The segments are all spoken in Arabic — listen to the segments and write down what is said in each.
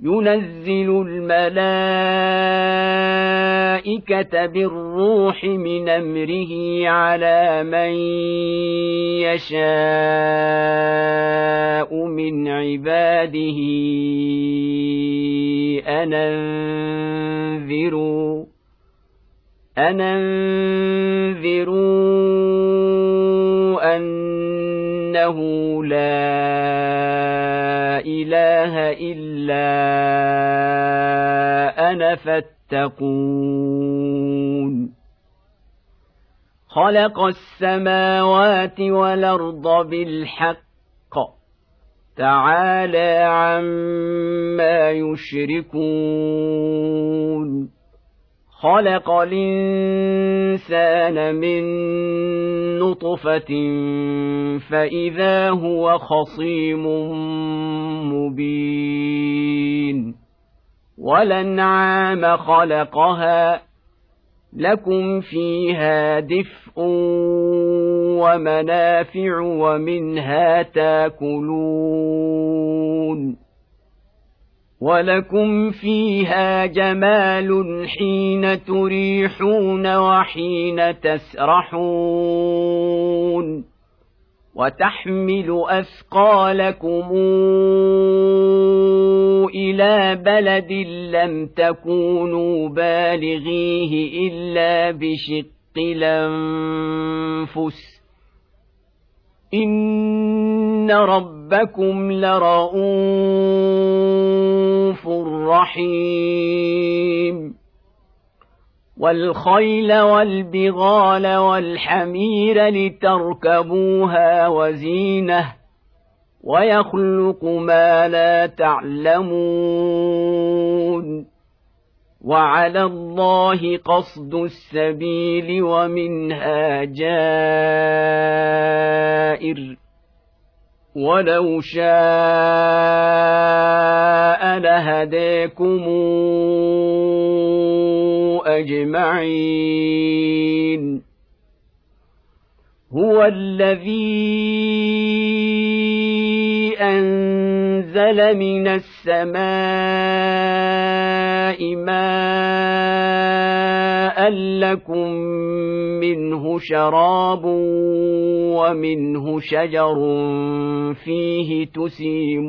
ينزل الملائكة بالروح من أمره على من يشاء من عباده. ان انذروا ان انذروا إنه لا إله إلا أنا فاتقون. خلق السماوات والأرض بالحق. تعالى عما يشركون. خلق الإنسان من نطفة فإذا هو خصيم مبين. ولنعام خلقها لكم فيها دفء ومنافع ومنها تاكلون. ولكم فيها جمال حين تريحون وحين تسرحون وتحمل اثقالكم إلى بلد لم تكونوا بالغيه الا بشق الانفس ان ربكم لرؤوف رحيم والخيل والبغال والحمير لتركبوها وزينه ويخلق ما لا تعلمون وعلى الله قصد السبيل ومنها جائر. ولو شاء لهديكم أجمعين. هو الذي أنزل من السماء ماء لكم منه شراب ومنه شجر فيه تسيمون.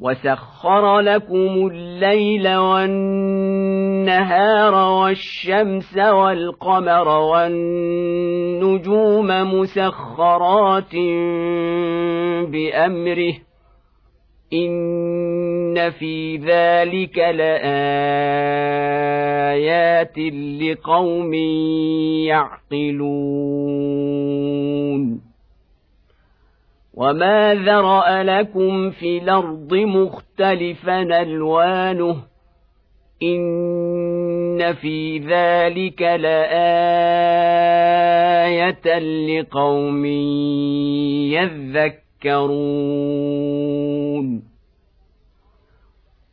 وسخر لكم الليل والنهار والشمس والقمر والنجوم مسخرات بامره ان في ذلك لايات لقوم يعقلون وما ذرا لكم في الأرض مختلفا الوانه ان في ذلك لايه لقوم يذكرون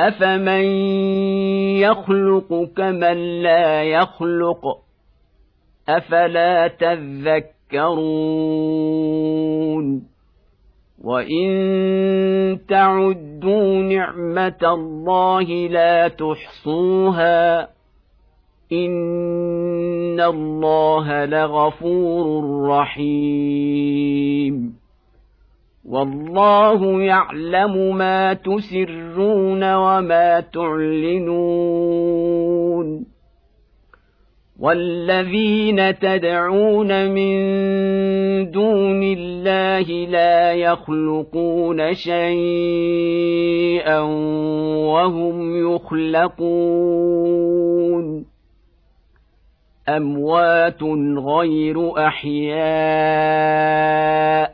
افمن يخلق كمن لا يخلق افلا تذكرون وان تعدوا نعمه الله لا تحصوها ان الله لغفور رحيم والله يعلم ما تسرون وما تعلنون. والذين تدعون من دون الله لا يخلقون شيئا وهم يخلقون. أموات غير أحياء.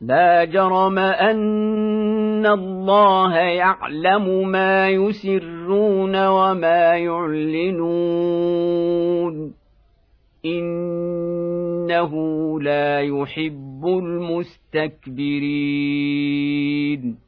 لا جرم أن الله يعلم ما يسرون وما يعلنون. إنه لا يحب المستكبرين.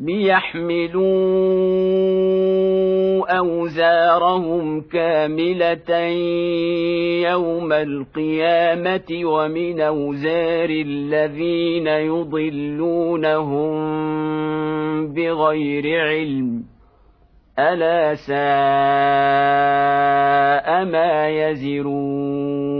ليحملوا اوزارهم كامله يوم القيامه ومن اوزار الذين يضلونهم بغير علم الا ساء ما يزرون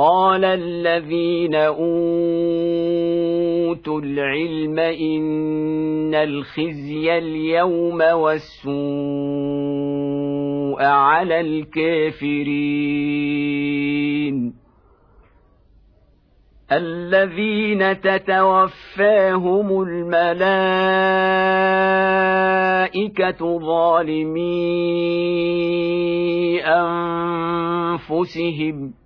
قال الذين أوتوا العلم إن الخزي اليوم والسوء على الكافرين. الذين تتوفاهم الملائكة ظالمي أنفسهم.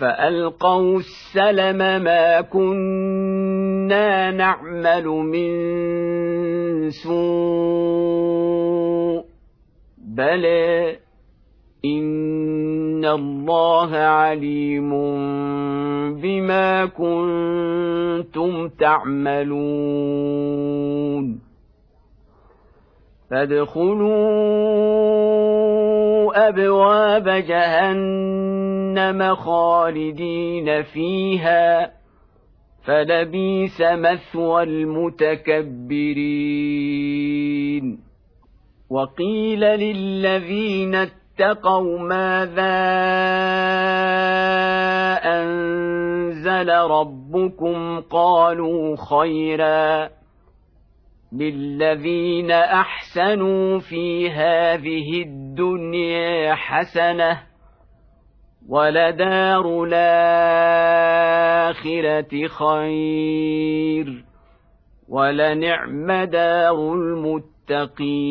فألقوا السلم ما كنا نعمل من سوء بلى إن الله عليم بما كنتم تعملون فادخلوا أبواب جهنم خالدين فيها فلبيس مثوى المتكبرين. وقيل للذين اتقوا ماذا أنزل ربكم؟ قالوا خيرا. للذين أحسنوا في هذه الدنيا حسنة ولدار الآخرة خير ولنعم دار المتقين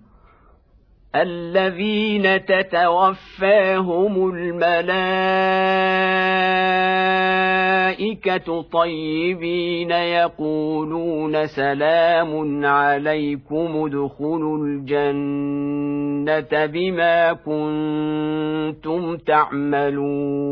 الذين تتوفاهم الملائكة طيبين يقولون سلام عليكم ادخلوا الجنة بما كنتم تعملون.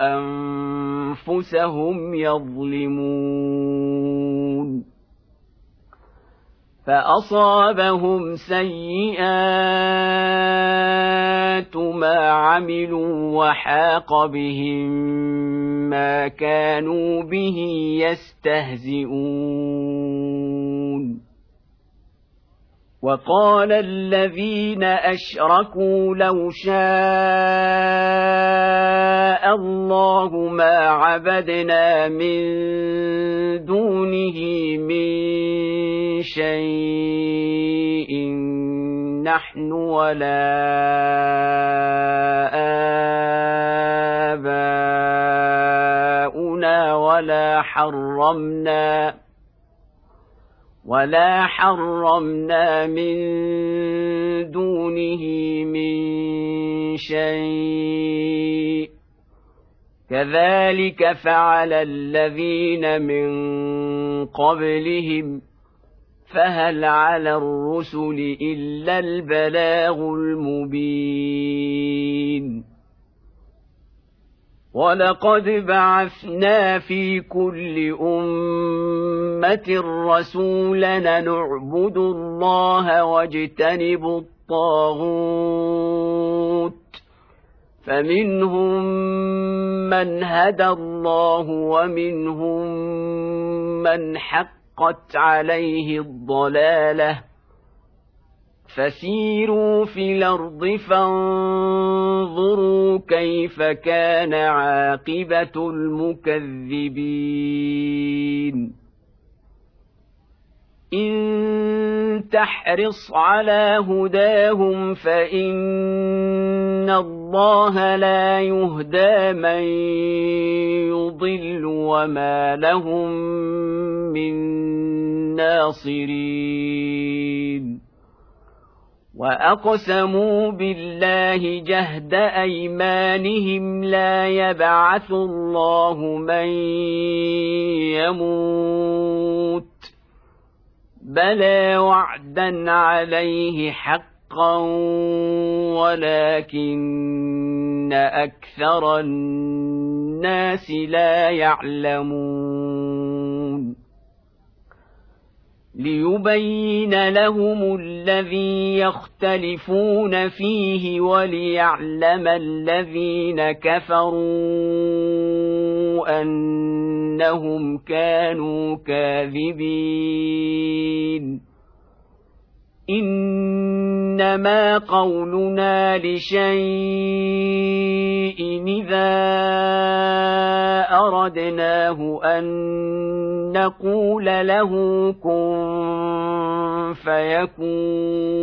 أنفسهم يظلمون. فأصابهم سيئات ما عملوا وحاق بهم ما كانوا به يستهزئون. وقال الذين أشركوا لو شاء الله ما عبدنا من دونه من شيء نحن ولا آباؤنا ولا حرمنا ولا حرمنا من دونه من شيء كذلك فعل الذين من قبلهم فهل على الرسل الا البلاغ المبين ولقد بعثنا في كل امه رسولا نعبد الله واجتنب الطاغوت فمنهم من هدى الله ومنهم من حقت عليه الضلاله فسيروا في الأرض فانظروا كيف كان عاقبه المكذبين ان تحرص على هداهم فان الله لا يهدى من يضل وما لهم من ناصرين واقسموا بالله جهد ايمانهم لا يبعث الله من يموت بلى وعدا عليه حقا ولكن أكثر الناس لا يعلمون. ليبين لهم الذي يختلفون فيه وليعلم الذين كفروا أنهم كانوا كاذبين. إنما قولنا لشيء إذا أردناه أن نقول له كن فيكون.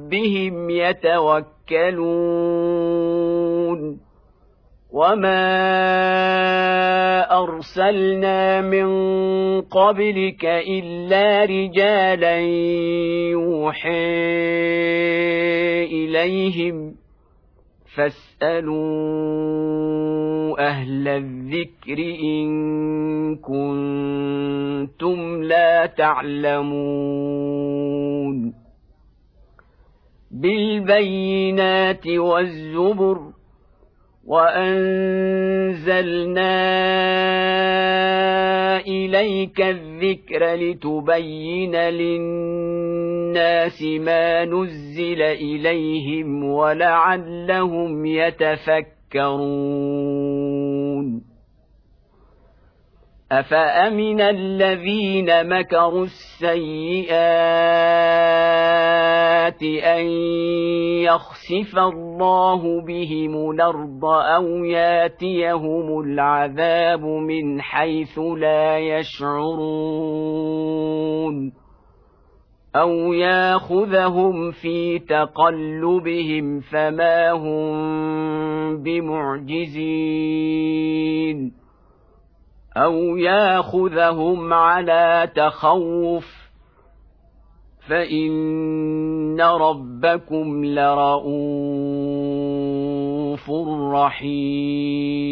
ربهم يتوكلون وما أرسلنا من قبلك إلا رجالا يوحي إليهم فاسألوا أهل الذكر إن كنتم لا تعلمون بالبينات والزبر وأنزلنا إليك الذكر لتبين للناس ما نزل إليهم ولعلهم يتفكرون افامن الذين مكروا السيئات ان يخسف الله بهم الأرض أو ياتيهم العذاب من حيث لا يشعرون أو ياخذهم في تقلبهم فما هم بمعجزين أو ياخذهم على تخوف فان ربكم لرءوف رحيم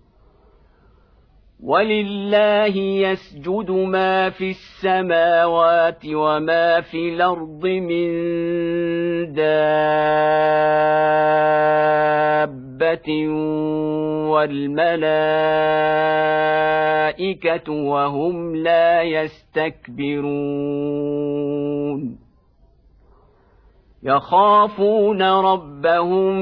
ولله يسجد ما في السماوات وما في الأرض من دابه والملائكه وهم لا يستكبرون يخافون ربهم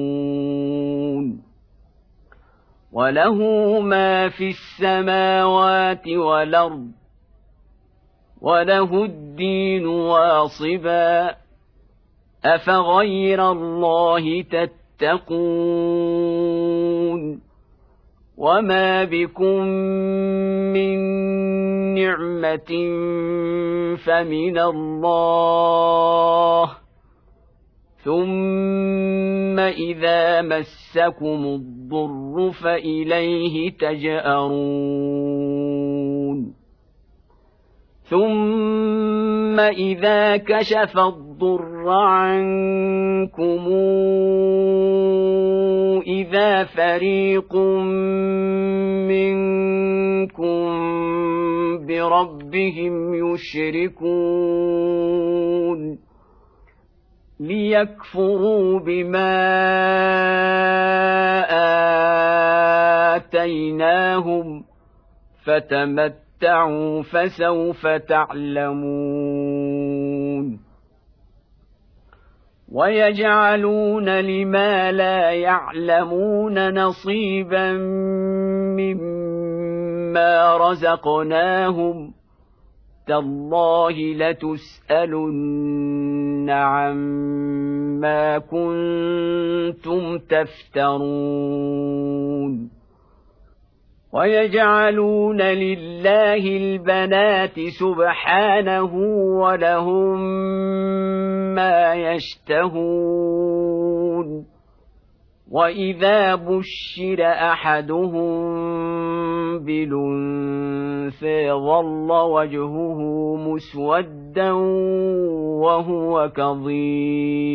وله ما في السماوات والارض وله الدين واصبا افغير الله تتقون وما بكم من نعمه فمن الله ثم اذا مسكم الضر فاليه تجارون ثم اذا كشف الضر عنكم اذا فريق منكم بربهم يشركون ليكفروا بما آتيناهم فتمتعوا فسوف تعلمون. ويجعلون لما لا يعلمون نصيبا مما رزقناهم. تالله لتسألن عما كنتم تفترون ويجعلون لله البنات سبحانه ولهم ما يشتهون واذا بشر احدهم بالانثى ظل وجهه مسودا وهو كظيم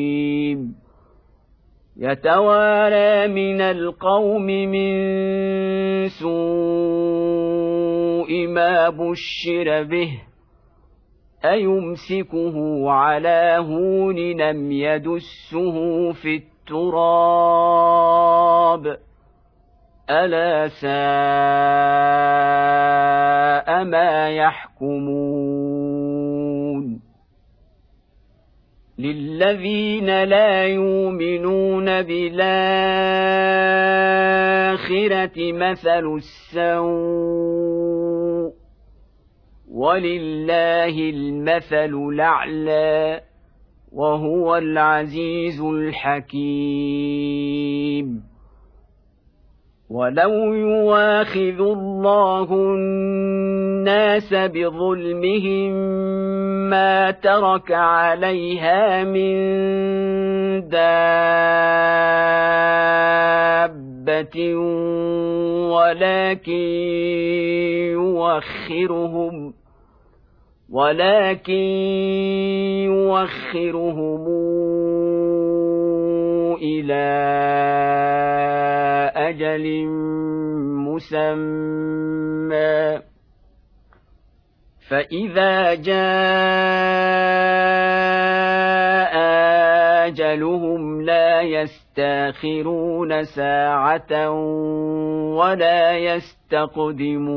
يتوارى من القوم من سوء ما بشر به ايمسكه على هون لم يدسه في ألا ساء ما يحكمون. للذين لا يؤمنون بالآخرة مثل السوء. ولله المثل الأعلى. وهو العزيز الحكيم. ولو يواخذ الله الناس بظلمهم ما ترك عليها من دابه ولكن يوخرهم ولكن يوخرهم إلى أجل مسمى فاذا جاء اجلهم لا يستاخرون ساعه ولا يستقدمون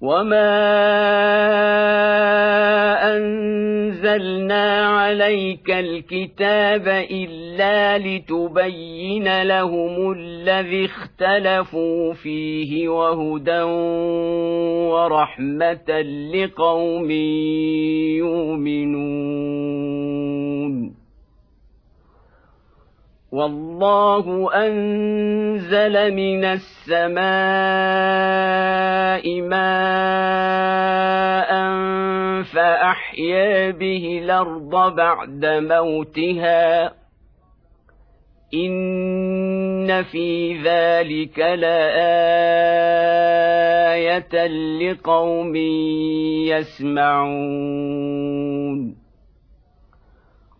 وما انزلنا عليك الكتاب الا لتبين لهم الذي اختلفوا فيه وهدى ورحمه لقوم يؤمنون والله أنزل من السماء ماء فأحيا به الأرض بعد موتها. إن في ذلك لآية لقوم يسمعون.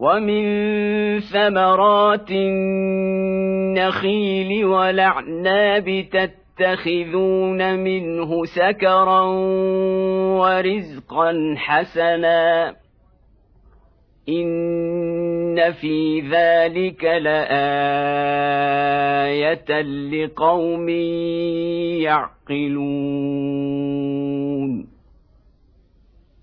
ومن ثمرات النخيل والاعناب تتخذون منه سكرا ورزقا حسنا ان في ذلك لايه لقوم يعقلون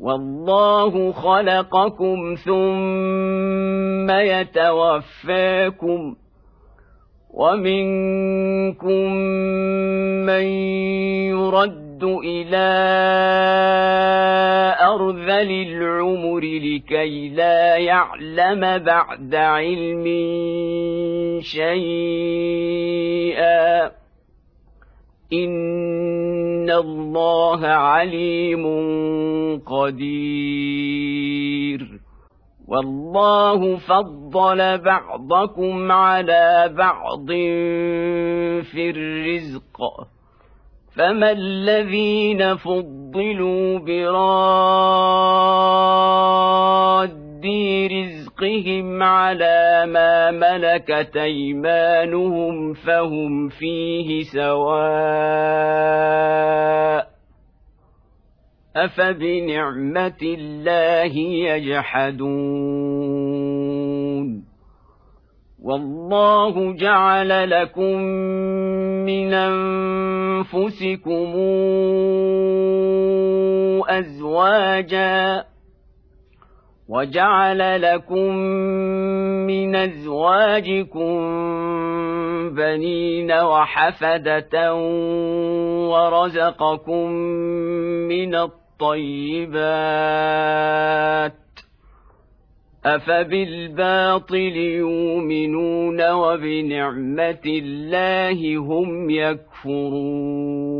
والله خلقكم ثم يتوفاكم ومنكم من يرد إلى أرذل العمر لكي لا يعلم بعد علم شيئا. ان الله عليم قدير والله فضل بعضكم على بعض في الرزق فما الذين فضلوا براد رزقهم على ما ملكت ايمانهم فهم فيه سواء افبنعمه الله يجحدون والله جعل لكم من انفسكم ازواجا وجعل لكم من ازواجكم بنين وحفده ورزقكم من الطيبات افبالباطل يؤمنون وبنعمه الله هم يكفرون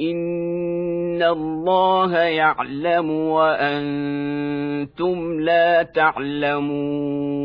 ان الله يعلم وأنتم لا تعلمون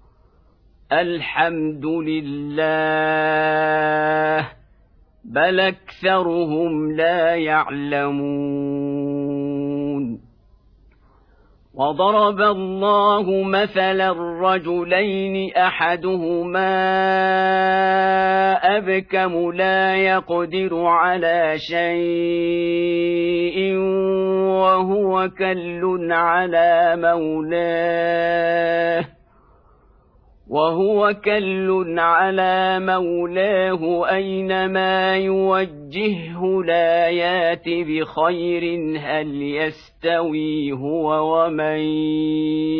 الحمد لله بل أكثرهم لا يعلمون. وضرب الله مثلا رجلين أحدهما أبكم لا يقدر على شيء وهو كل على مولاه. وهو كل على مولاه أينما يوجهه لا يات بخير هل يستوي هو ومن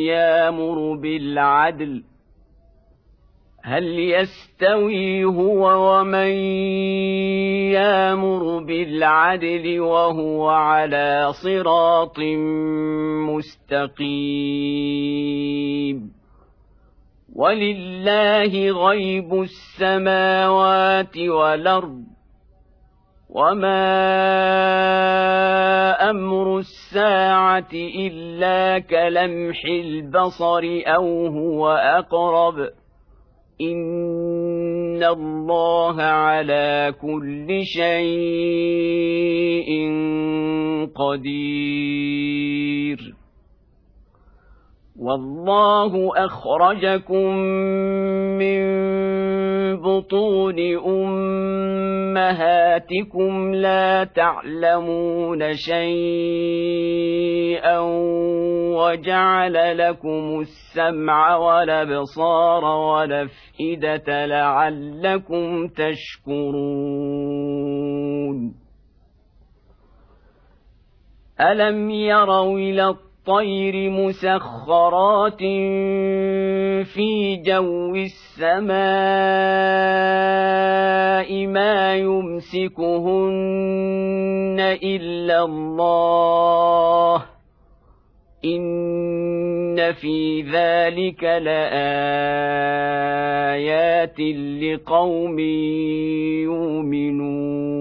يامر بالعدل هل يستوي هو ومن يامر بالعدل وهو على صراط مستقيم ولله غيب السماوات والأرض وما أمر الساعة إلا كلمح البصر أو هو أقرب إن الله على كل شيء قدير والله أخرجكم من بطون أمهاتكم لا تعلمون شيئا وجعل لكم السمع والأبصار والأفئدة لعلكم تشكرون. ألم يروا إلى الطير مسخرات في جو السماء ما يمسكهن الا الله ان في ذلك لايات لقوم يؤمنون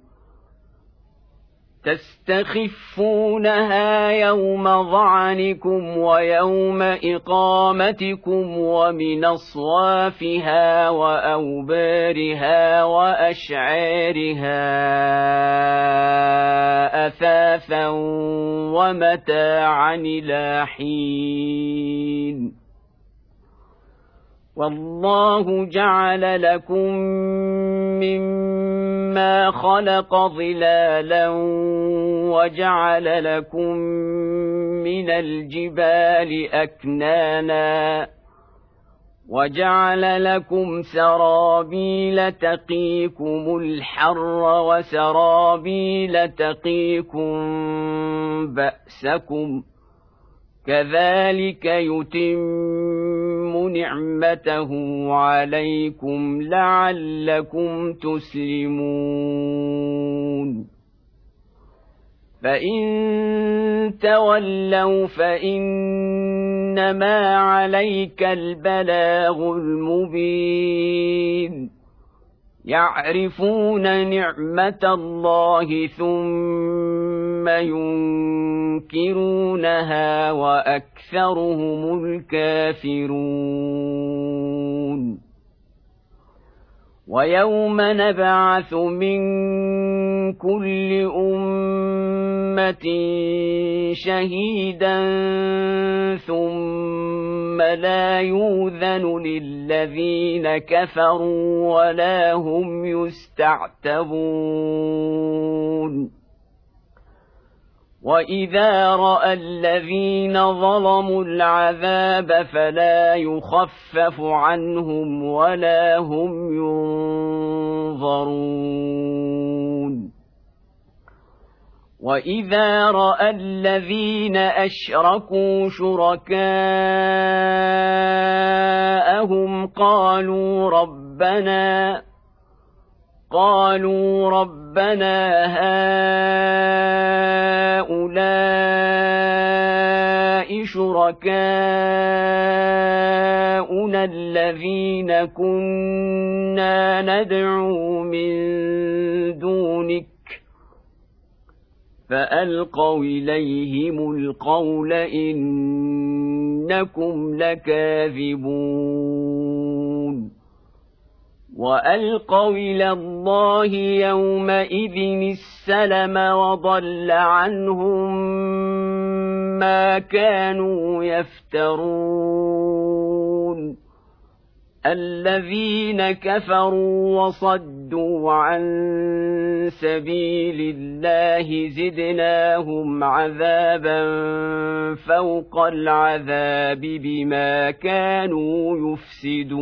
تستخفونها يوم ظعنكم ويوم إقامتكم ومن أصوافها وأوبارها وأشعارها أثاثا ومتاعا إلى حين. والله جعل لكم مما خلق ظلالا وجعل لكم من الجبال أكنانا وجعل لكم سرابيل تقيكم الحر وسرابيل تقيكم بأسكم كذلك يتم نعمته عليكم لعلكم تسلمون فان تولوا فانما عليك البلاغ المبين يعرفون نعمه الله ثم ينكرونها وأكثرهم الكافرون. ويوم نبعث من كل أمة شهيدا ثم لا يوذن للذين كفروا ولا هم يستعتبون. واذا راى الذين ظلموا العذاب فلا يخفف عنهم ولا هم ينظرون واذا راى الذين اشركوا شركاءهم قالوا ربنا قالوا ربنا هؤلاء شركاؤنا الذين كنا ندعو من دونك فألقوا إليهم القول إنكم لكاذبون والقوا إلى الله يومئذ السلم وضل عنهم ما كانوا يفترون الذين كفروا وصدوا عن سبيل الله زدناهم عذابا فوق العذاب بما كانوا يفسدون.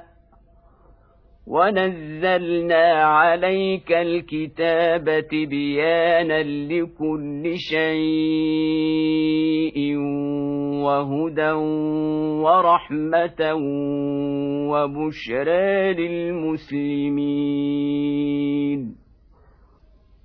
ونزلنا عليك الكتاب بيانا لكل شيء وهدى ورحمه وبشرى للمسلمين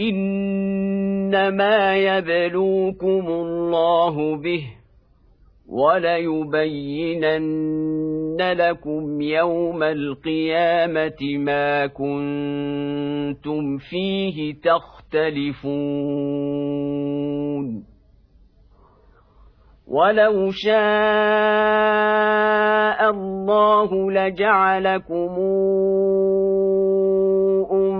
إنما يبلوكم الله به وليبينن لكم يوم القيامة ما كنتم فيه تختلفون. ولو شاء الله لجعلكم أمة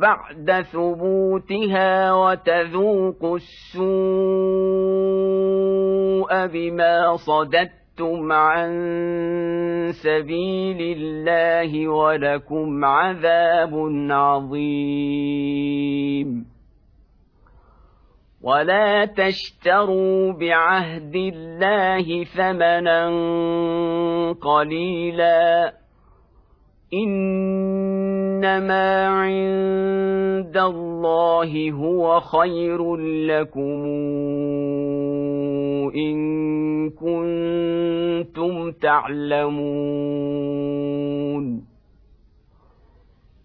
بعد ثبوتها وتذوقوا السوء بما صددتم عن سبيل الله ولكم عذاب عظيم. ولا تشتروا بعهد الله ثمنا قليلا. انما عند الله هو خير لكم ان كنتم تعلمون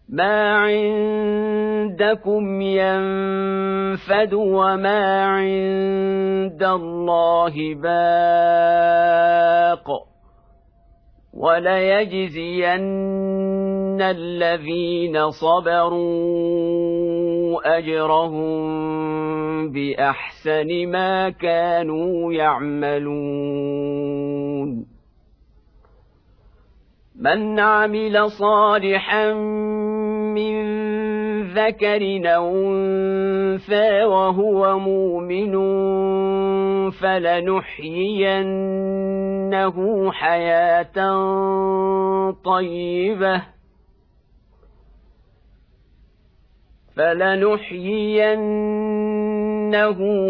ما عندكم ينفد وما عند الله باق وليجزين الذين صبروا أجرهم بأحسن ما كانوا يعملون. من عمل صالحا من ذكر أو انثى وهو مؤمن فلنحيينه حياه طيبه فلنحيينه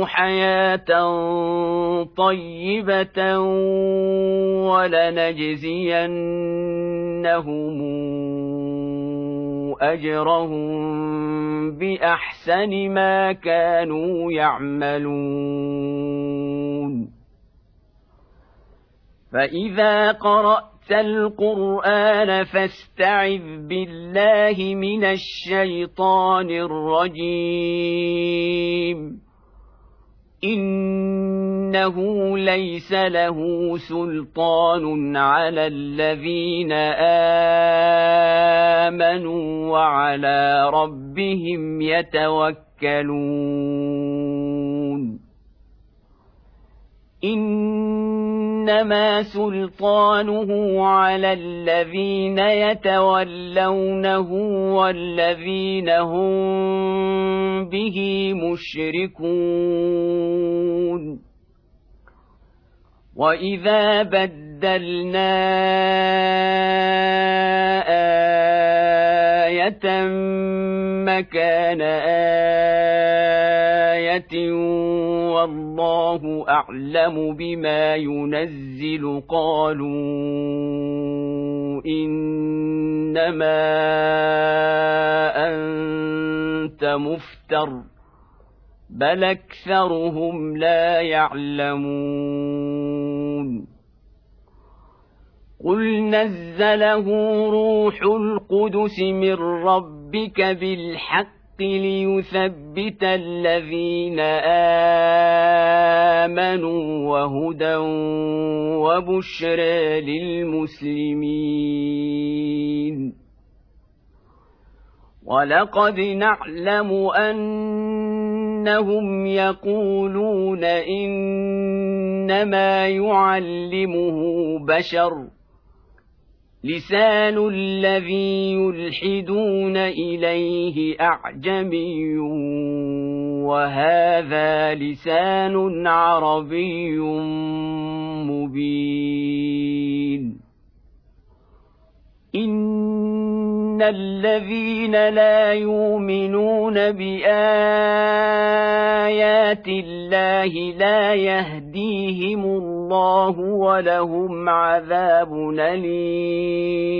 حياه طيبه ولنجزينهم أجرهم بأحسن ما كانوا يعملون. فإذا قرأت القرآن فاستعذ بالله من الشيطان الرجيم. انه ليس له سلطان على الذين امنوا وعلى ربهم يتوكلون إنما سلطانه على الذين يتولونه والذين هم به مشركون. واذا بدلنا إيه مكان إيه والله أعلم بما ينزل قالوا إنما أنت مفتر بل أكثرهم لا يعلمون قل نزله روح القدس من ربك بالحق ليثبت الذين آمنوا وهدى وبشرى للمسلمين. ولقد نعلم أنهم يقولون إنما يعلمه بشر. لسان الذي يلحدون إليه أعجمي وهذا لسان عربي مبين. ان الذين لا يؤمنون بايات الله لا يهديهم الله ولهم عذاب اليم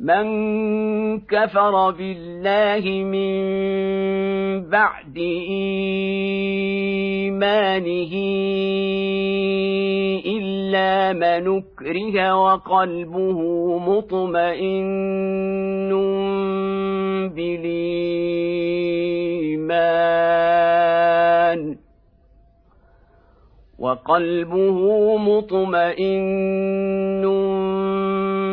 من كفر بالله من بعد إيمانه إلا من أكره وقلبه مطمئن بالإيمان وقلبه مطمئن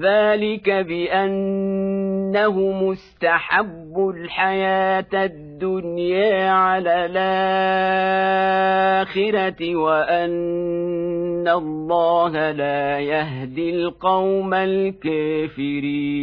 ذلك بانه مستحب الحياة الدنيا على الاخره وان الله لا يهدي القوم الكافرين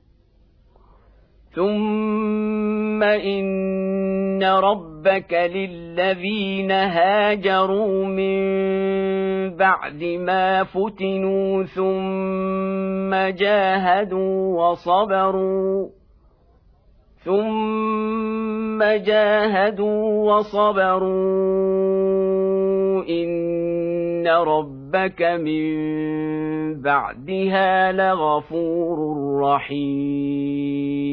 ثم ان ربك للذين هاجروا من بعد ما فتنوا ثم جاهدوا وصبروا ثم جاهدوا وصبروا ان ربك من بعدها لغفور رحيم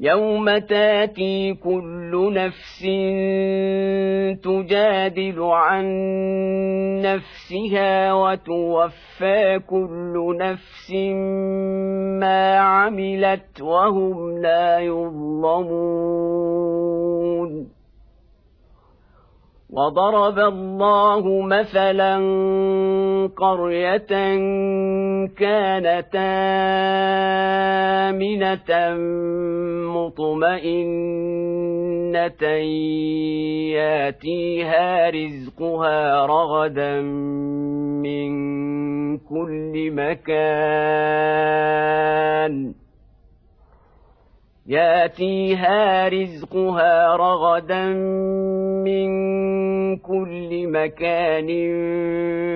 يوم تاتي كل نفس تجادل عن نفسها وتوفى كل نفس ما عملت وهم لا يظلمون وضرب الله مثلا قرية كانت آمنة مطمئنة ياتيها رزقها رغدا من كل مكان ياتيها رزقها رغدا من كل مكان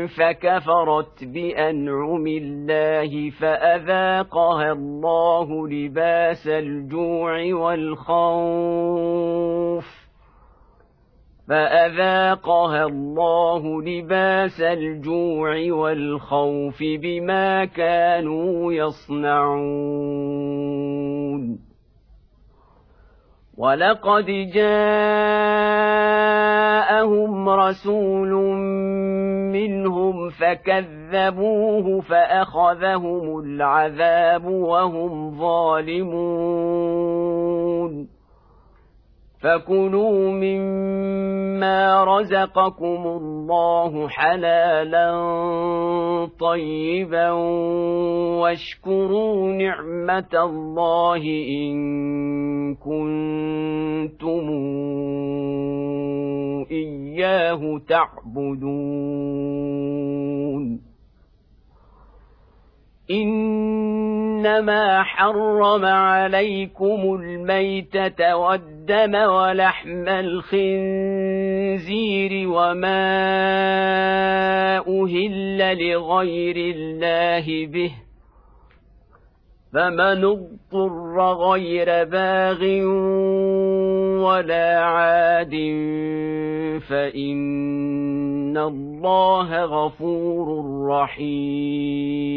فكفرت بأنعم الله فأذاقها الله لباس الجوع والخوف فأذاقها الله لباس الجوع والخوف بما كانوا يصنعون ولقد جاءهم رسول منهم فكذبوه فاخذهم العذاب وهم ظالمون فكلوا مما رزقكم الله حلالا طيبا واشكروا نعمه الله ان كنتم اياه تعبدون إنما حرم عليكم الميتة والدم ولحم الخنزير وما أهل لغير الله به فمن اضطر غير باغ ولا عاد فان الله غفور رحيم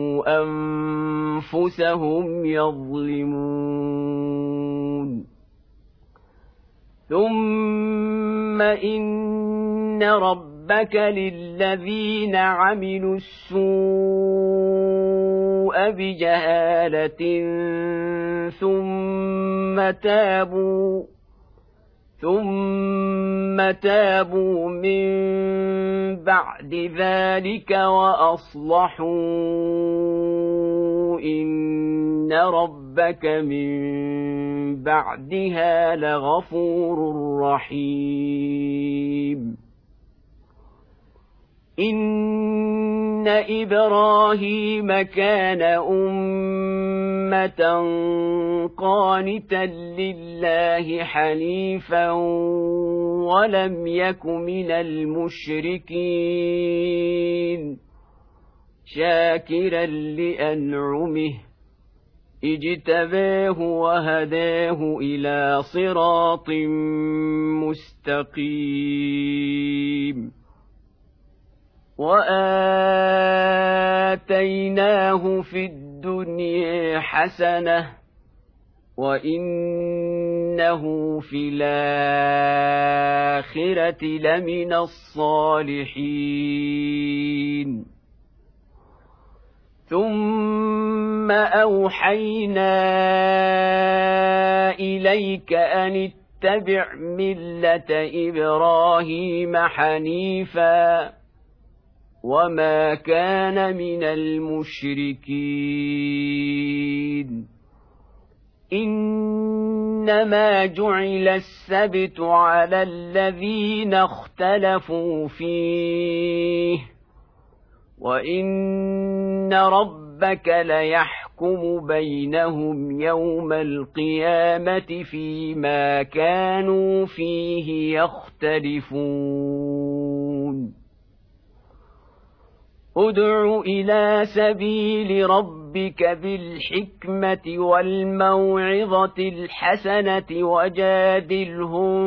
أنفسهم يظلمون. ثم إن ربك للذين عملوا السوء بجهالة ثم تابوا. ثم تابوا من بعد ذلك واصلحوا ان ربك من بعدها لغفور رحيم ان إبراهيم كان امه قانتا لله حنيفا ولم يك من المشركين شاكرا لانعمه اجتباه وهداه إلى صراط مستقيم واتيناه في الدنيا حسنه وانه في الاخره لمن الصالحين ثم اوحينا اليك ان اتبع مله إبراهيم حنيفا وما كان من المشركين انما جعل السبت على الذين اختلفوا فيه وان ربك ليحكم بينهم يوم القيامه فيما كانوا فيه يختلفون ادع إلى سبيل ربك بالحكمة والموعظة الحسنة وجادلهم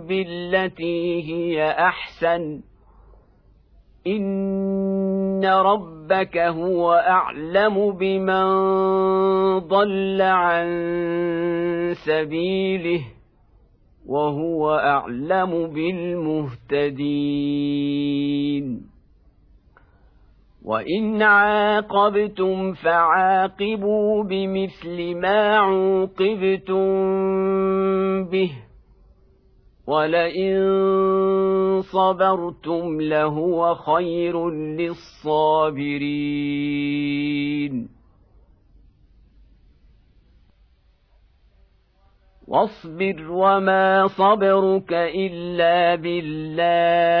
بالتي هي أحسن. إن ربك هو أعلم بمن ضل عن سبيله وهو أعلم بالمهتدين. وان عاقبتم فعاقبوا بمثل ما عوقبتم به ولئن صبرتم لهو خير للصابرين واصبر وما صبرك الا بالله